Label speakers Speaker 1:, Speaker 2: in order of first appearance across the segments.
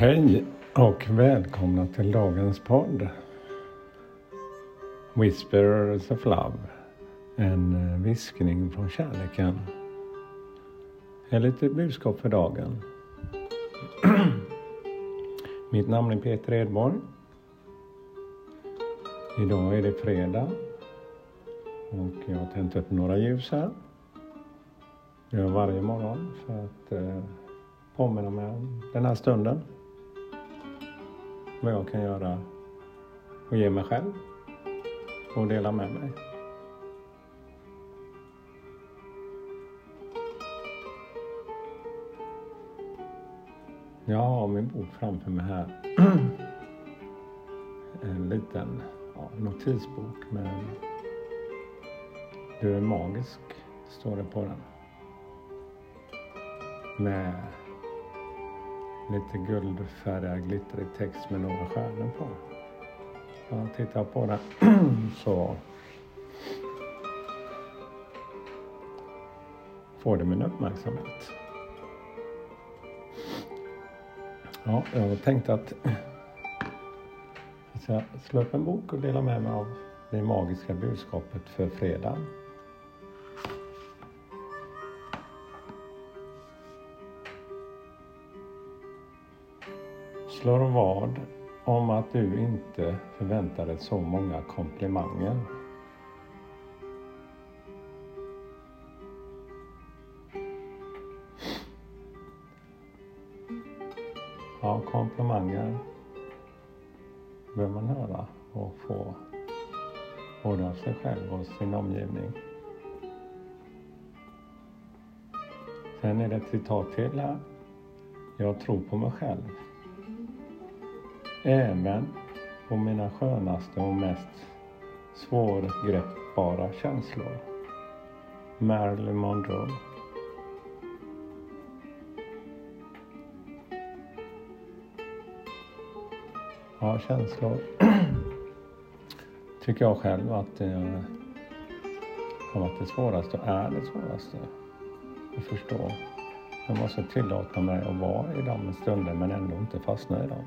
Speaker 1: Hej och välkomna till dagens podd. Whisperers of Love. En eh, viskning från kärleken. Ett litet budskap för dagen. Mitt namn är Peter Edborg. Idag är det fredag och jag har tänt upp några ljus här. Jag gör varje morgon för att eh, påminna mig om den här stunden vad jag kan göra och ge mig själv och dela med mig. Jag har min bok framför mig här. En liten ja, notisbok med Du är magisk, står det på den. Med lite guldfärgad glittrig text med några stjärnor på. När jag tittar på den så får det min uppmärksamhet. Ja, jag tänkte att jag ska slå upp en bok och dela med mig av det magiska budskapet för fredagen. Slår vad om att du inte förväntade så många komplimanger. Ja, komplimanger behöver man höra och få både av sig själv och sin omgivning. Sen är det ett citat till här. Jag tror på mig själv även på mina skönaste och mest svårgreppbara känslor. Marilyn Monroe. Ja, känslor tycker jag själv att det har varit det svåraste och är det svåraste att förstå. Jag måste tillåta mig att vara i de stunder men ändå inte fastna i dem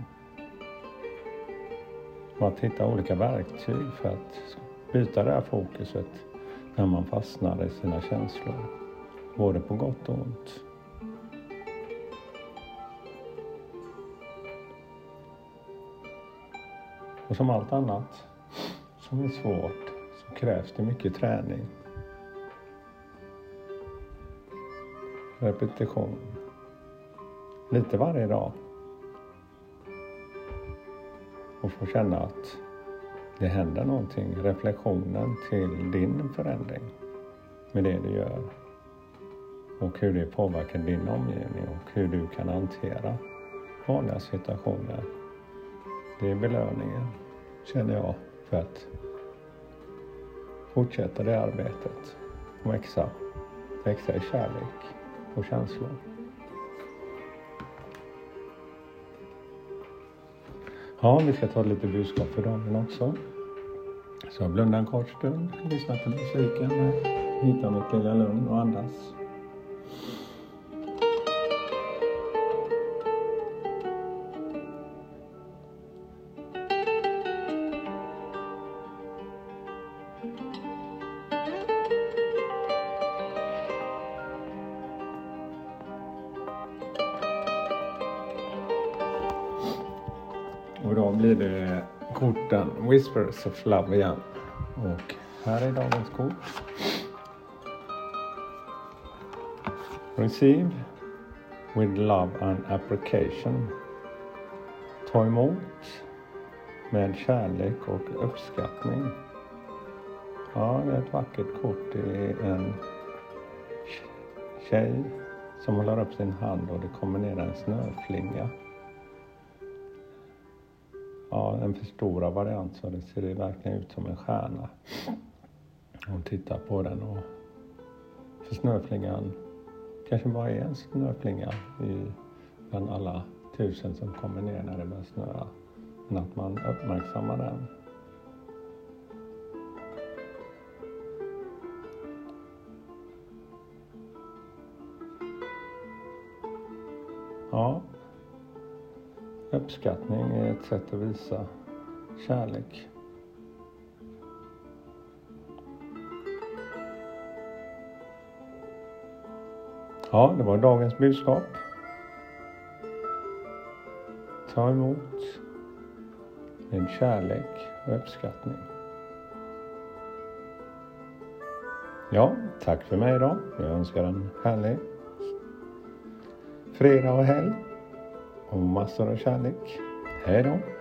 Speaker 1: att hitta olika verktyg för att byta det här fokuset när man fastnar i sina känslor. Både på gott och ont. Och som allt annat som är svårt så krävs det mycket träning. Repetition. Lite varje dag och få känna att det händer någonting. Reflektionen till din förändring med det du gör och hur det påverkar din omgivning och hur du kan hantera vanliga situationer. Det är belöningen, känner jag, för att fortsätta det arbetet och växa. Växa i kärlek och känslor. Ja, vi ska ta lite budskap för dagen också. Så jag blundar en kort stund, lyssnar på musiken, hittar mitt lilla lugn och andas. Och idag blir det korten Whispers of Love igen. Och här är dagens kort. Receive with love and application. Ta emot med kärlek och uppskattning. Ja, det är ett vackert kort. Det är en tjej som håller upp sin hand och det kommer ner en snöflinga ja, en förstorad variant så det ser det verkligen ut som en stjärna. Hon tittar på den och för snöflingan kanske bara är en snöflinga i, bland alla tusen som kommer ner när det börjar snöa. Men att man uppmärksammar den. Ja, uppskattning är ett sätt att visa kärlek. Ja, det var dagens budskap. Ta emot med kärlek och uppskattning. Ja, tack för mig idag. Jag önskar en härlig fredag och helg och massor av kärlek. Hej då!